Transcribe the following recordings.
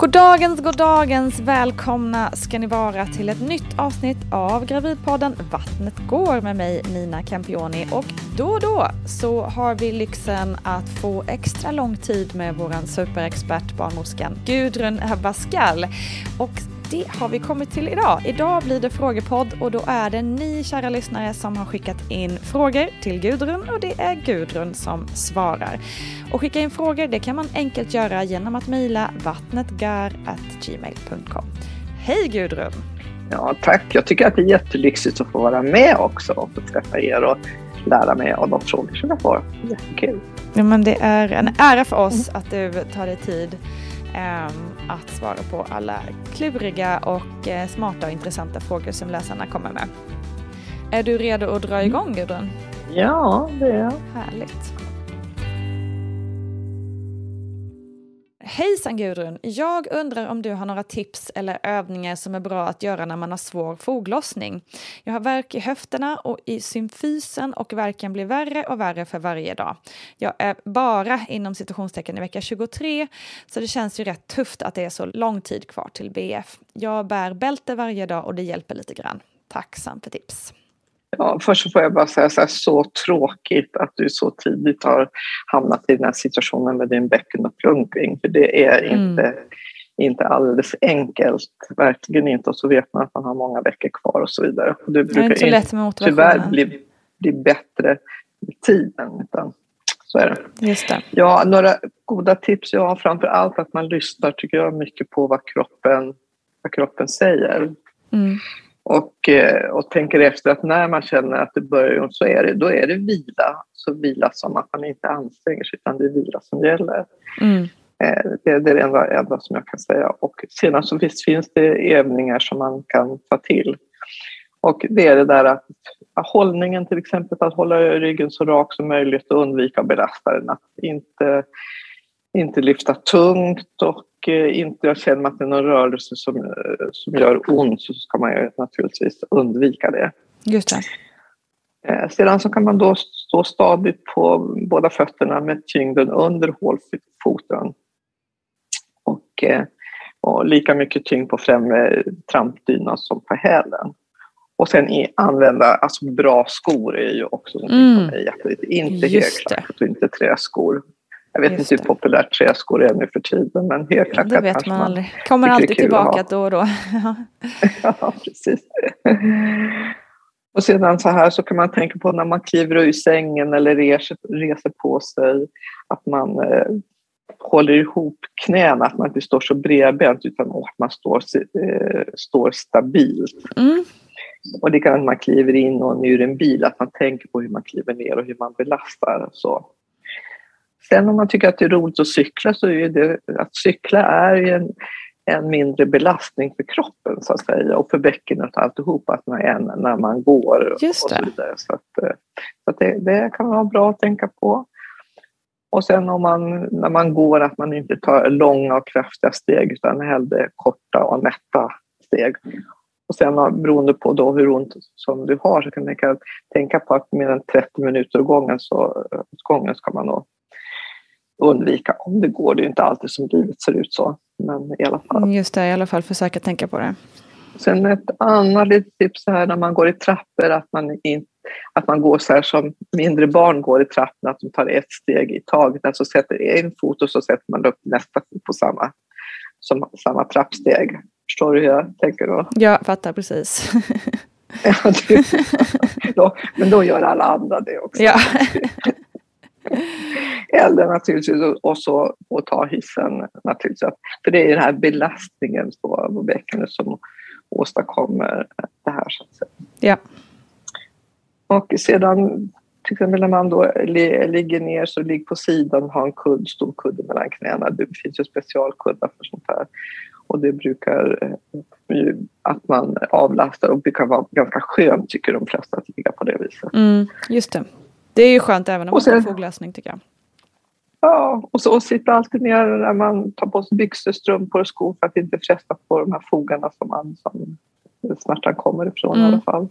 Goddagens, goddagens, välkomna ska ni vara till ett nytt avsnitt av Gravidpodden Vattnet går med mig Nina Campioni och då och då så har vi lyxen att få extra lång tid med våran superexpert barnmorskan Gudrun Abascal. Och det har vi kommit till idag. Idag blir det frågepodd och då är det ni kära lyssnare som har skickat in frågor till Gudrun och det är Gudrun som svarar. Och skicka in frågor det kan man enkelt göra genom att mejla vattnetgar.gmail.com. Hej Gudrun! Ja, tack. Jag tycker att det är jättelyxigt att få vara med också och få träffa er och lära mig av de frågor som jag får. Jättekul. Ja, men det är en ära för oss att du tar dig tid um, att svara på alla kluriga och uh, smarta och intressanta frågor som läsarna kommer med. Är du redo att dra igång Gudrun? Ja, det är jag. Härligt. Hejsan Gudrun! Jag undrar om du har några tips eller övningar som är bra att göra när man har svår foglossning. Jag har värk i höfterna och i symfysen och värken blir värre och värre för varje dag. Jag är bara inom citationstecken i vecka 23 så det känns ju rätt tufft att det är så lång tid kvar till BF. Jag bär bälte varje dag och det hjälper lite grann. Tacksam för tips. Ja, först så får jag bara säga så här, så tråkigt att du så tidigt har hamnat i den här situationen med din bäckenupplunkring. För det är Mm. inte, inte alldeles enkelt, verkligen inte. Och så vet man att man har många veckor kvar och så vidare. Och du Det är inte lätt med tyvärr bli, bli bättre med tiden. Utan så är det. Just det. Ja, några goda tips. Ja, framför allt att man lyssnar tycker jag mycket på vad kroppen, vad kroppen säger. Mm. Och, eh, och tänker efter att när man känner att det börjar ont så är det, då är det vila. Så vila som att man inte anstränger sig utan det är vila som gäller. Mm. Eh, Det, är det enda, enda som jag kan säga. Och sedan så visst finns det övningar som man kan ta till. Och det är det där att hållningen till exempel, att hålla ryggen så rak som möjligt och undvika att belasta den. Att inte inte lyfta tungt och eh, inte jag känner att det är någon rörelse som, eh, som gör ont så ska man ju naturligtvis undvika det. Just det. Eh, sedan så kan man då stå stadigt på båda fötterna med tyngden under hålfoten. Och, och lika mycket tyngd på främre trampdynan som på hälen. Och sen använda alltså bra skor är ju också något mm. som är jätteviktigt. Inte högklackat och inte träskor. Jag vet Just inte hur populärt träskor är nu för tiden men högklackat ja, Det vet man aldrig. Kommer alltid tillbaka då och då. ja, precis. Och sedan så här så kan man tänka på när man kliver ur sängen eller reser, reser på sig att man eh, håller ihop knäna, att man inte står så bredbent utan att man står, eh, står stabilt. Mm. Och det kan man kliver in och ur en bil, att man tänker på hur man kliver ner och hur man belastar. Så. Sen om man tycker att det är roligt att cykla så är det att cykla är en, en mindre belastning för kroppen så att säga och för bäckenet och alltihop att man är när man går. Just det. Och så vidare. Så, att, eh, så att det, det, kan vara bra att tänka på. Och sen om man, när man går att man inte tar långa och kraftiga steg utan hellre korta och nätta steg. Och sen beroende på då hur ont som du har så kan man tänka, tänka på att mer än 30 minuter åt gången, så, gången ska man nog undvika om det går. Det är inte alltid som livet ser ut så. Men i alla fall. Mm, just det, i alla fall försöka tänka på det. Sen ett annat litet tips här när man går i trappor att man, in, att man går så här som mindre barn går i trappor, att de tar ett steg i taget. Alltså sätter en fot och så sätter man upp nästa fot på samma, som, samma trappsteg. Förstår du hur jag tänker då? Jag fattar precis. ja, då, men då gör alla andra det också. Ja. Eller naturligtvis och, så, och ta hissen naturligtvis. För det är den här belastningen på, på bäckenet som åstadkommer det här. Så att säga. Ja. Och sedan till exempel när man då ligger ner så ligg på sidan, ha en kudd, stor kudde mellan knäna. Det finns ju specialkuddar för sånt här. Och det brukar eh, att man avlastar och brukar vara ganska skönt tycker de flesta att ligga på det viset. Mm, just det. Det är ju skönt även om man får foglösning tycker jag. Ja, och så och sitta alltid ner när man tar på sig byxor, strumpor och skor för att inte fresta på de här fogarna som, man, som smärtan kommer ifrån mm. i alla fall.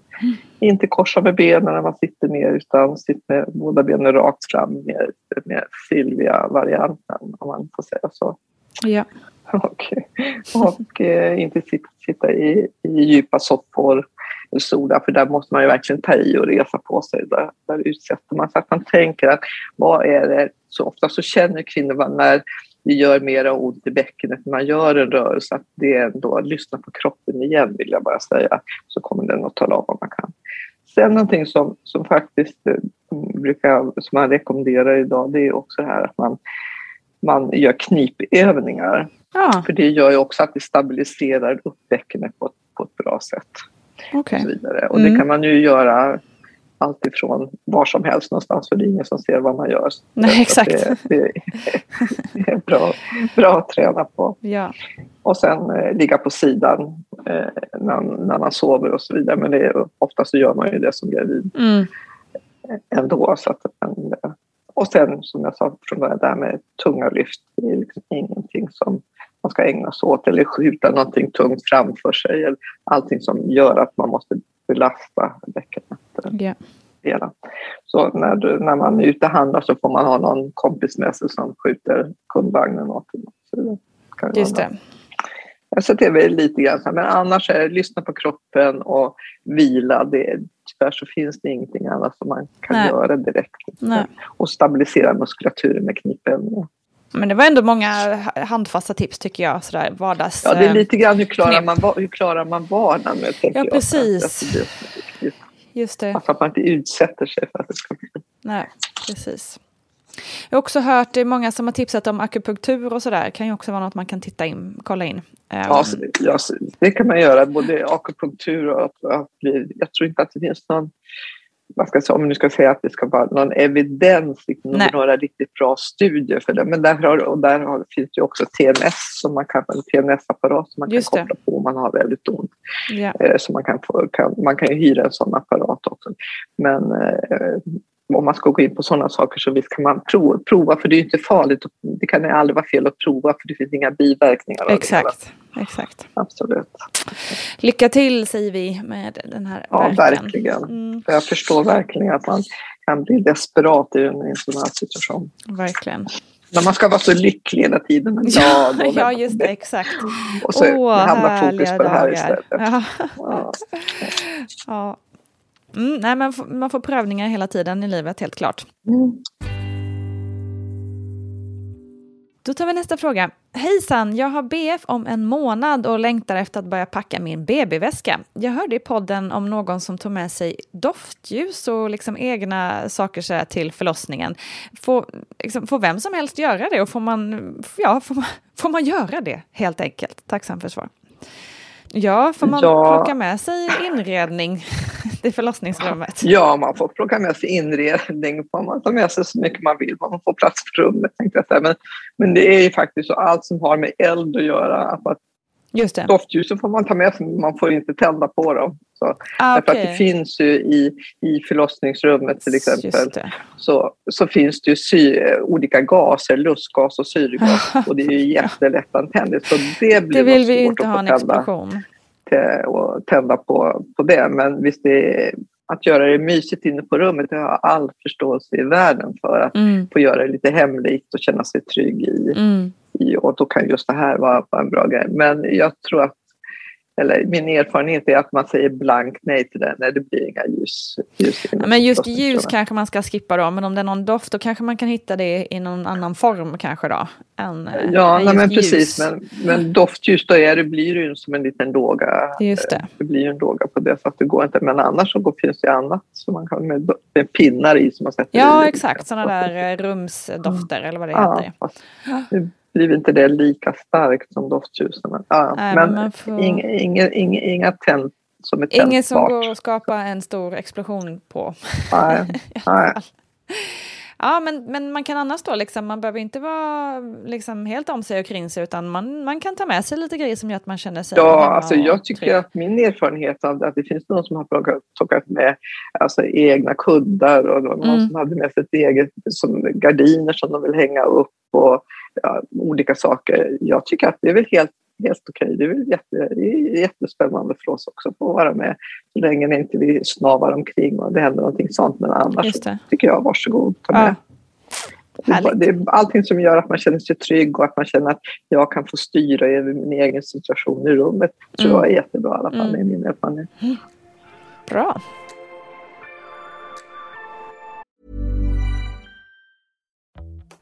Inte korsa med benen när man sitter ner utan sitta med båda benen rakt fram med, med Silvia-varianten om man får säga så. Ja. Och, och eh, inte sitta, sitta i, i djupa soppor soda, för där måste man ju verkligen ta i och resa på sig. Där, där utsätter man att man tänker att vad är det, så ofta så känner kvinnor när det gör mer ont i bäckenet när man gör en rörelse, att det är ändå, lyssna på kroppen igen vill jag bara säga, så kommer den att tala om vad man kan. Sen någonting som, som faktiskt eh, brukar, som man rekommenderar idag, det är också det här att man, man gör knipövningar. Ja. För det gör ju också att det stabiliserar upp bäckenet på på ett bra sätt. Okay. Och, så vidare. och mm. det kan man ju göra alltifrån var som helst någonstans för det är ingen som ser vad man gör. Nej, exakt. Det, det, det, är bra, bra att träna på. Ja. Och sen eh, ligga på sidan eh, när, när man sover och så vidare. Men det är, ofta så gör man ju det som gravid mm. ändå. Så att, och sen som jag sa från början, det här med tunga lyft. Det är liksom ingenting som man ska ägna sig åt eller skjuta någonting tungt framför sig. Eller allting som gör att man måste belasta bäckenet. Yeah. Så när, du, när man är ute och handlar så får man ha någon kompis med sig som skjuter kundvagnen åt en. Just det. Så det är väl lite grann men annars är det lyssna på kroppen och vila. Det, tyvärr så finns det ingenting annat som man kan Nej. göra direkt. Nej. Och stabilisera muskulaturen med knipövningar. Men det var ändå många handfasta tips tycker jag. Sådär, vardags, ja, det är lite grann hur klarar, man, hur klarar man vardagen med. Ja, precis. Jag. Just det. Alltså att man inte utsätter sig för att det ska bli. Nej, precis. Jag har också hört det är många som har tipsat om akupunktur och sådär. kan ju också vara något man kan titta in, kolla in. Ja, det, det kan man göra. Både akupunktur och att, att bli, jag tror inte att det finns någon vad ska om du ska säga att det ska vara någon evidens, liksom, några riktigt bra studier för det. Men där, har, och där har, finns det också TMS, som man kan, en TMS-apparat som man Just kan koppla det. på om man har väldigt ont. Ja. Eh, så man kan, få, kan, man kan ju hyra en sån apparat också. Men eh, om man ska gå in på sådana saker så visst kan man prova, prova för det är ju inte farligt. Det kan aldrig vara fel att prova för det finns inga biverkningar. Exakt. Exakt. Absolut. Lycka till säger vi med den här Ja, verken. verkligen. Mm. Jag förstår verkligen att man kan bli desperat i en, sån här situation. Verkligen. När man ska vara så lycklig hela tiden. Glad ja, ja, just det. Exakt. Och så Åh, hamnar fokus på det här istället. Ja. ja. ja. Mm, nej, man, får, man får prövningar hela tiden i livet, helt klart. Mm. Då tar vi nästa fråga. Hejsan, jag har BF om en månad och längtar efter att börja packa min BB-väska. Jag hörde i podden om någon som tog med sig doftljus och liksom egna saker så till förlossningen. Får, liksom, får vem som helst göra det och får man, ja, får man, får man göra det helt enkelt? Tacksam för svar. Ja, får man ja. plocka med sig inredning till förlossningsrummet? Ja, man får plocka med sig inredning. Får man ta med sig så mycket man vill. Man får plats på rummet. Tänkte jag. Men, men det är ju faktiskt så allt som har med eld att göra. Att Just det. Doftljusen får man ta med sig, men man får inte tända på dem. Så, ah, okay. Därför att det finns ju i, i förlossningsrummet till exempel så, så finns det ju sy, olika gaser, lustgas och syrgas och det är ju jättelättantändligt. Så det blir det vill vi inte ha en explosion. Till, och tända på, på det. Men visst, det är, att göra det mysigt inne på rummet, det har jag all förståelse i världen för. Att mm. få göra det lite hemlikt och känna sig trygg i. Mm. i och då kan just det här vara, vara en bra grej. Men jag tror att eller min erfarenhet är att man säger blankt nej till det när det blir inga ljus. ljus ja, men just ljus kanske man ska skippa då, men om det är någon doft då kanske man kan hitta det i någon annan form kanske då? Än, eh, ja, nej, men precis, men, men doftljus då är det, blir det ju som en liten låga. Just det. det blir ju en låga på det så att det går inte, men annars så går, finns det annat som man kan med, med pinnar i som man sätter Ja, i, exakt, sådana där eh, rumsdofter eller vad det ja, heter. Fast, blir inte det lika starkt som doftljusen. Men, ja, Nej, men, men får... inga, inga, inga, inga tänd som är tändbart. Inget som går att skapa en stor explosion på. Nej, nej. Ja, men, men man kan annars då, liksom, man behöver inte vara liksom, helt om sig och kring sig, utan man, man kan ta med sig lite grejer som gör att man känner sig Ja, alltså jag tycker trygg. att min erfarenhet av att det finns någon som har plockat, plockat med alltså, egna kuddar och någon mm. som hade med sig ett eget som gardiner som de vill hänga upp och ja, olika saker. Jag tycker att det är väl helt, helt okej. Det är väl jätte, det är jättespännande för oss också att få vara med så länge vi inte vi snavar omkring och det händer någonting sånt. Men annars tycker jag varsågod, ta med. Ja. Det är allting som gör att man känner sig trygg och att man känner att jag kan få styra över min egen situation i rummet. tror mm. jag är jättebra i alla fall, mm. min erfarenhet. Bra.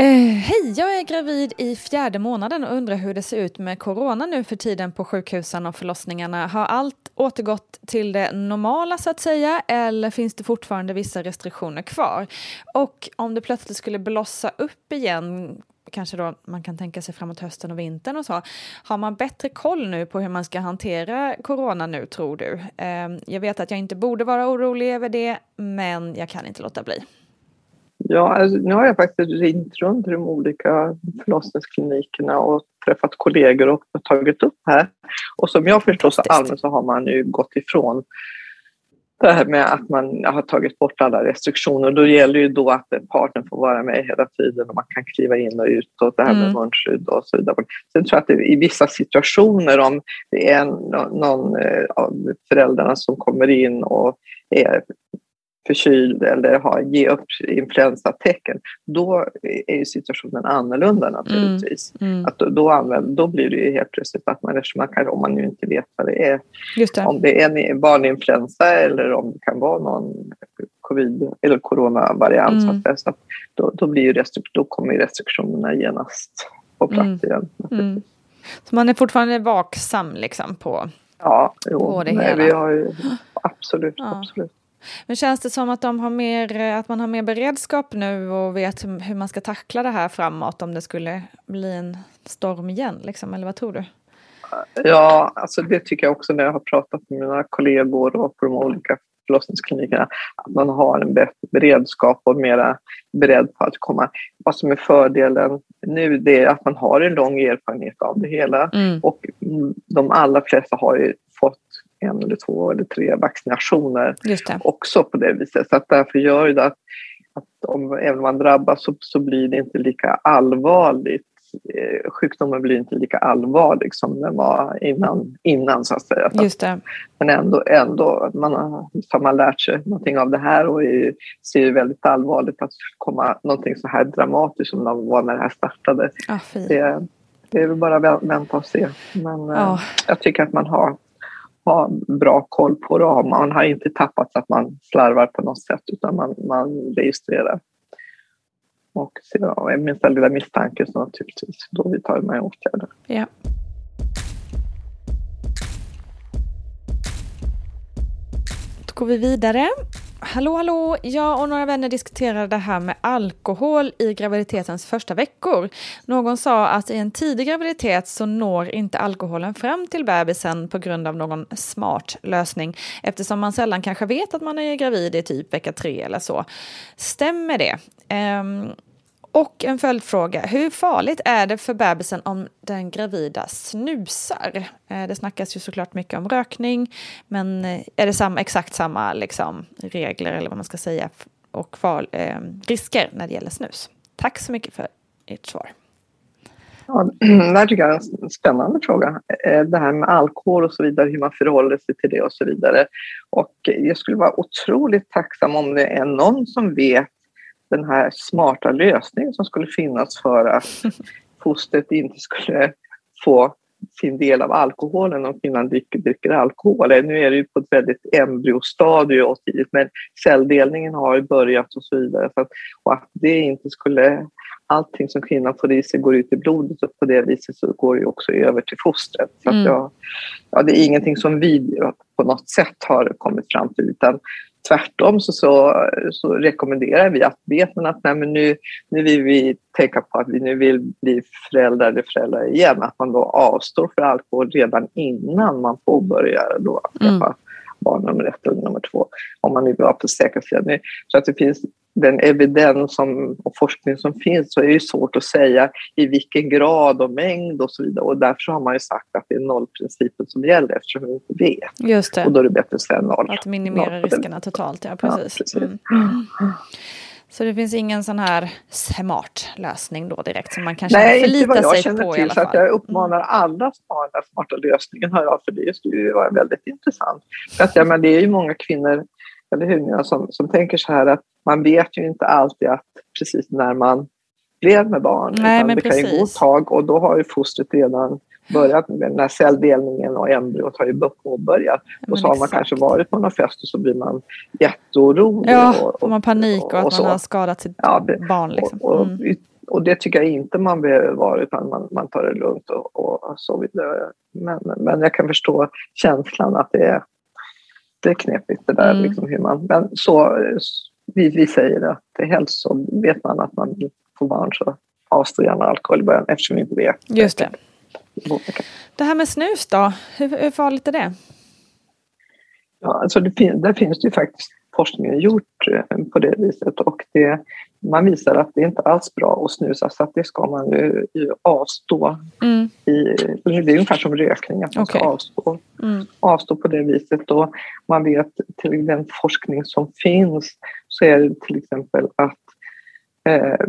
Eh, Hej, jag är gravid i fjärde månaden och undrar hur det ser ut med corona nu för tiden på sjukhusen och förlossningarna. Har allt återgått till det normala så att säga eller finns det fortfarande vissa restriktioner kvar? Och om det plötsligt skulle blossa upp igen kanske då man kan tänka sig framåt hösten och vintern och så. Har man bättre koll nu på hur man ska hantera corona nu tror du? Eh, jag vet att jag inte borde vara orolig över det men jag kan inte låta bli. Ja, alltså, nu har jag faktiskt ringt runt till de olika förlossningsklinikerna och träffat kollegor och tagit upp här. Och som jag förstår så allmänt så har man ju gått ifrån det här med att man har tagit bort alla restriktioner. Då gäller ju då att partnern får vara med hela tiden och man kan kliva in och ut och det här med mm. munskydd och så vidare. Sen tror jag att det, i vissa situationer om det är någon eh, av föräldrarna som kommer in och är förkyld eller har, ge upp influensatecken, då är ju situationen annorlunda naturligtvis. Mm, mm. Att då, då, använder, då blir det ju helt plötsligt att man, man kan, om man nu inte vet vad det är, det. om det är en barninfluensa eller om det kan vara någon covid eller coronavariant, mm. så, att, så att då, då, blir ju då kommer restriktionerna genast på plats mm. igen. Mm. Så man är fortfarande vaksam liksom på, ja, jo, på det nej, hela? Vi har ju, absolut, ja. absolut. Men känns det som att, de har mer, att man har mer beredskap nu och vet hur man ska tackla det här framåt om det skulle bli en storm igen? Liksom, eller vad tror du? Ja, alltså det tycker jag också när jag har pratat med mina kollegor och på de olika förlossningsklinikerna. Att man har en bättre beredskap och mera beredd på att komma. Vad som är fördelen nu det är att man har en lång erfarenhet av det hela mm. och de allra flesta har ju en eller två eller tre vaccinationer också på det viset. Så att därför gör det att, att om, även om man drabbas så, så blir det inte lika allvarligt. Eh, sjukdomen blir inte lika allvarlig som den var innan, innan så att säga. Just det. Men ändå, ändå man har, har man lärt sig någonting av det här och är, ser väldigt allvarligt att komma någonting så här dramatiskt som det var när det här startade. Ah, det, det är väl bara att vänta och se. Men oh. jag tycker att man har ha bra koll på det. Man har inte tappat så att man slarvar på något sätt utan man, man registrerar. Och minsta lilla misstanke så naturligtvis då vidtar med åtgärder. Ja. Då går vi vidare. Hallå, hallå! Jag och några vänner diskuterade det här med alkohol i graviditetens första veckor. Någon sa att i en tidig graviditet så når inte alkoholen fram till bebisen på grund av någon smart lösning eftersom man sällan kanske vet att man är gravid i typ vecka tre eller så. Stämmer det? Um, och en följdfråga, hur farligt är det för bebisen om den gravida snusar? Eh, det snackas ju såklart mycket om rökning, men eh, är det samma, exakt samma liksom, regler eller vad man ska säga och far, eh, risker när det gäller snus? Tack så mycket för ert svar. Ja, det här tycker jag är en spännande fråga. Eh, det här med alkohol och så vidare, hur man förhåller sig till det och så vidare. Och jag skulle vara otroligt tacksam om det är någon som vet den här smarta lösningen som skulle finnas för att fostret inte skulle få sin del av alkoholen om kvinnan dricker, dricker alkohol. Nu är det ju på ett väldigt tidigt men celldelningen har ju börjat och så vidare. Så att, och att det inte skulle, allting som kvinnan får i sig går ut i blodet och på det viset så går det också över till fostret. Så mm. jag, ja, det är ingenting som vi på något sätt har kommit fram till utan Tvärtom så, så, så, rekommenderar vi man att nej, men nu, nu vill vi tänka på att vi nu vill bli föräldrar eller föräldrar igen, att man då avstår för alkohol redan innan man påbörjar då att mm. barn nummer ett eller nummer två, om man nu vill vara på säkra sidan. Så att det finns den evidens som, och forskning som finns så är det svårt att säga i vilken grad och mängd och så vidare. Och därför har man ju sagt att det är nollprincipen som gäller eftersom vi inte vet. Just det. Och då är det bättre att säga noll. Att minimera noll. riskerna totalt, ja precis. Ja, precis. Mm. Så det finns ingen sån här smart lösning då direkt som man kanske Nej, inte vad förlitar jag sig känner på i till. alla Så att fall. Mm. jag uppmanar alla som har den smarta lösningen, hör av för det skulle ju vara väldigt intressant. För att, ja, men det är ju många kvinnor, eller hur, som, som tänker så här att man vet ju inte alltid att precis när man blev med barn. Nej, men det kan ju gå ett precis. tag och då har ju fostret redan börjat med den här celldelningen och embryot har ju påbörjat. Och så har man kanske varit på någon fest och så blir man jätteorolig. Ja, och, får man panik och, att och man har skadat sitt Ja, barn. Liksom. Och, och, Mm. och det tycker jag inte man behöver vara utan man, man tar det lugnt och, och så vidare. Men, men jag kan förstå känslan att det är, det är knepigt det där. Mm. Liksom, hur man, men så, vi, vi säger att det helst så vet man att man vill få barn så avstå gärna alkohol i början eftersom vi inte vet. Just det. Det här med snus då, hur, hur farligt är det? Ja, alltså det där finns det ju faktiskt forskningen gjort eh, på det viset och det, man visar att det är inte alls bra att snusa så att det ska man ju, ju avstå Mm. i, det är ungefär som rökning, att man ska Okej. avstå, Mm. avstå på det viset. Och man vet till den forskning som finns så är det till exempel att eh,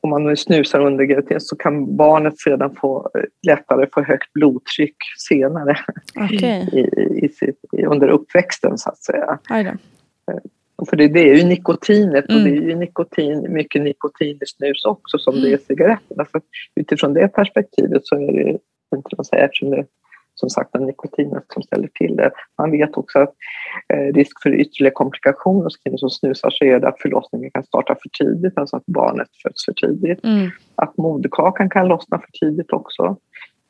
om man nu snusar under graviditet så kan barnet sedan få eh, lättare få högt blodtryck senare Okej, i, i sitt, under uppväxten så att säga. För det, det är ju nikotinet och Mm. det är ju nikotin, mycket nikotin i snus också som det är i cigaretterna. Så utifrån det perspektivet så är det inte att säga eftersom det som sagt är nikotinet som ställer till det. Man vet också att eh, risk för ytterligare komplikationer hos kvinnor som snusar så är det att förlossningen kan starta för tidigt, alltså att barnet föds för tidigt. Mm. Att moderkakan kan lossna för tidigt också.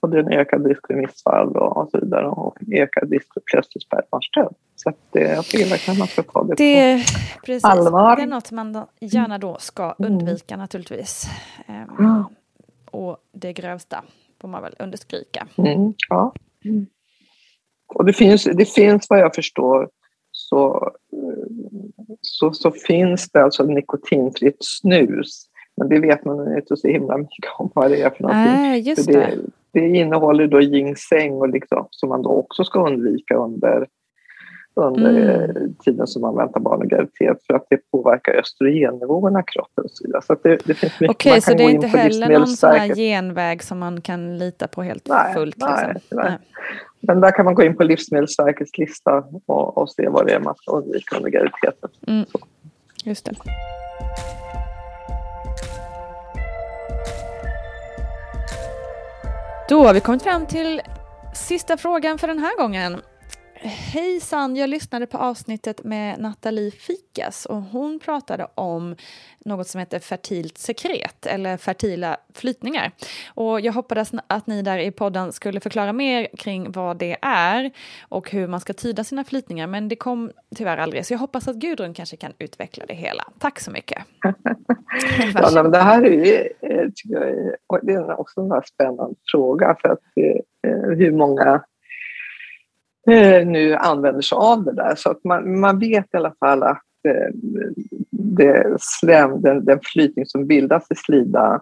Och det är en ökad risk för missfall och, och så vidare och ökad risk för plötslig spädbarnsdöd. Så att det, jag tycker verkligen att man ska ta det, på Det, precis. Allvar. det är något man gärna då ska undvika naturligtvis. Ehm, Ja. och det grövsta får man väl understryka. Mm, ja. Och det finns, det finns vad jag förstår så, eh, så, så finns det alltså nikotinfritt snus. Men det vet man inte så himla mycket om vad det är för någonting. Nej, just För det. det, det innehåller då ginseng och liksom, som man då också ska undvika under, under Mm. eh, tiden som man väntar barn och graviditet för att det påverkar östrogennivåerna i kroppen och så det, det finns mycket Okej, man så kan det är inte heller någon sån här genväg som man kan lita på helt Nej, fullt? nej, liksom. nej. Men där kan man gå in på Livsmedelsverkets lista och, och se vad det är man ska undvika under graviditeten. Mm. Just det. Då har vi kommit fram till sista frågan för den här gången. Hejsan, jag lyssnade på avsnittet med Nathalie Fikas och hon pratade om något som heter fertilt sekret eller fertila flytningar. Och jag hoppades att ni där i podden skulle förklara mer kring vad det är och hur man ska tyda sina flytningar, men det kom tyvärr aldrig. Så jag hoppas att Gudrun kanske kan utveckla det hela. Tack så mycket. Ja, men det här är ju eh, tycker jag, det är också en spännande fråga för att eh, hur många eh, Eh, nu använder sig av det där. Så att man, man vet i alla fall att eh, det slem, den, den flytning som bildas i slida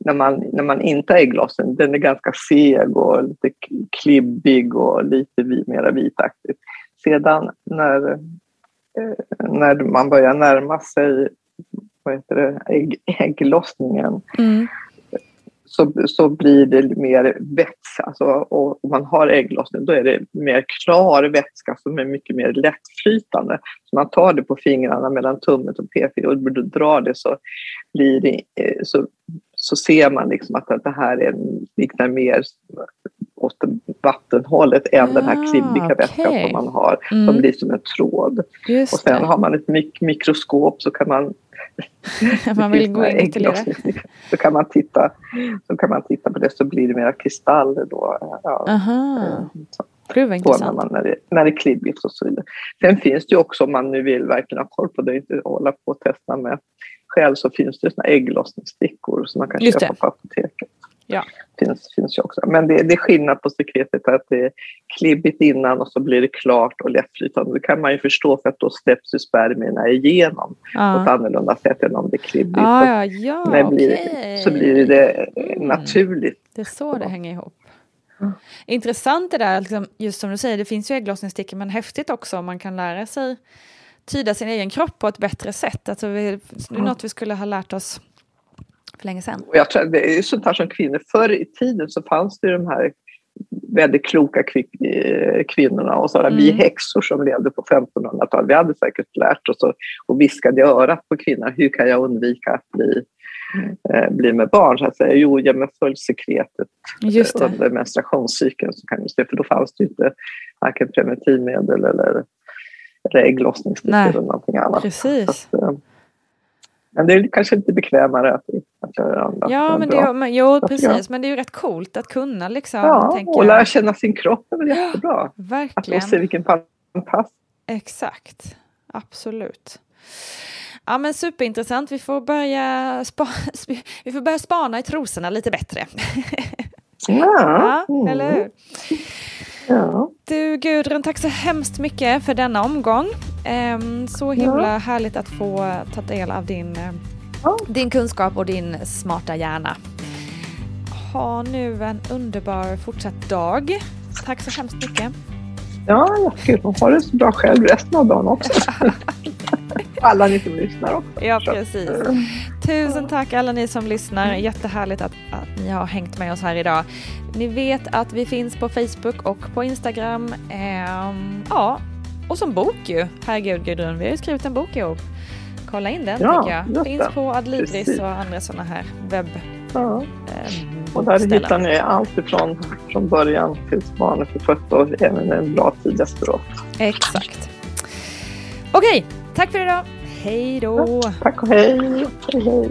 när man, när man inte har ägglossning, den är ganska seg och lite klibbig och lite mera vitaktig. Sedan när, eh, när man börjar närma sig vad heter det, ägg, ägglossningen Mm så, så blir det mer vätska. Alltså, och om man har ägglossning då är det mer klar vätska som är mycket mer lättflytande. Så man tar det på fingrarna mellan tummen och p-fingret och du drar det så, blir det, eh, så, så ser man liksom att det här är, liknar mer åt vattenhållet än den här Ah, klibbiga vätskan som man har. Mm. Som blir som en tråd. Just Och sen det. har man ett mik- mikroskop så kan man man vill gå in ytterligare. Så kan, man titta, så kan man titta på det så blir det mera kristaller då. Ja, Aha, så gud vad intressant. man när det, när det är klibbigt och så vidare. Sen finns det ju också om man nu vill verkligen ha koll på det inte hålla på och testa med själv så finns det såna ägglossningsstickor som man kan Just köpa det. på apoteket. Ja. Finns, finns ju också. Men det, det är skillnad på sekretet att det är klibbigt innan och så blir det klart och lättflytande. Det kan man ju förstå för att då släpps ju spermierna igenom Ja. på ett annorlunda sätt än om det är klibbigt. Ah, Så ja, ja, när det blir, okej. så blir det Mm. naturligt. Det är så det hänger ihop. Mm. Intressant det där, liksom, just som du säger, det finns ju ägglossningsstickor, men häftigt också om man kan lära sig tyda sin egen kropp på ett bättre sätt. Alltså, vi, det är något vi skulle ha lärt oss för länge sedan. Och jag tror, det är ju sånt här som kvinnor, förr i tiden så fanns det ju de här väldigt kloka eh, kvinnorna och. Vi Mm. häxor som levde på 1500-talet, vi hade säkert lärt oss och, och viskade i örat på kvinnan, hur kan jag undvika att bli, eh, bli med barn? Så att säga. Jo, ja, men följ sekretet Just det. under menstruationscykeln så kan du se, för då fanns det inte varken preventivmedel eller, eller ägglossningsstickor Nej, eller någonting annat. Precis. Att, eh, men det är kanske lite bekvämare att, att göra andra. Ja, men det, men, jo, precis. Men det är ju rätt coolt att kunna liksom. Ja, och lära känna sin kropp är väl jättebra. Att Verkligen. och se vilken fantastisk... Exakt, absolut. Ja men superintressant, vi får börja, spa, sp- vi får börja spana i trosorna lite bättre. Ja, Ja, mm, eller hur? ja. Du Gudrun, tack så hemskt mycket för denna omgång. Ehm, så himla härligt att få ta del av din, eh, Ja. Din kunskap och din smarta hjärna. Ha nu en underbar fortsatt dag. Tack så hemskt mycket. ja. Och ha det så bra själv resten av dagen också. Alla ni som lyssnar också. Ja, precis. Tusen tack alla ni som lyssnar. Jättehärligt att, att ni har hängt med oss här idag. Ni vet att vi finns på Facebook och på Instagram. Ehm, ja, och som bok ju. Herregud Gudrun, vi har ju skrivit en bok ihop. Kolla in den Ja, tycker jag. Finns på Adlibris Precis. och andra sådana här webb... Ja. ehm, Och där hittar ni allt ifrån från början tills barnet är fött och även en bra tid efteråt. Exakt. Okej, tack för idag. Hej då! Tack och hej. hej, hej.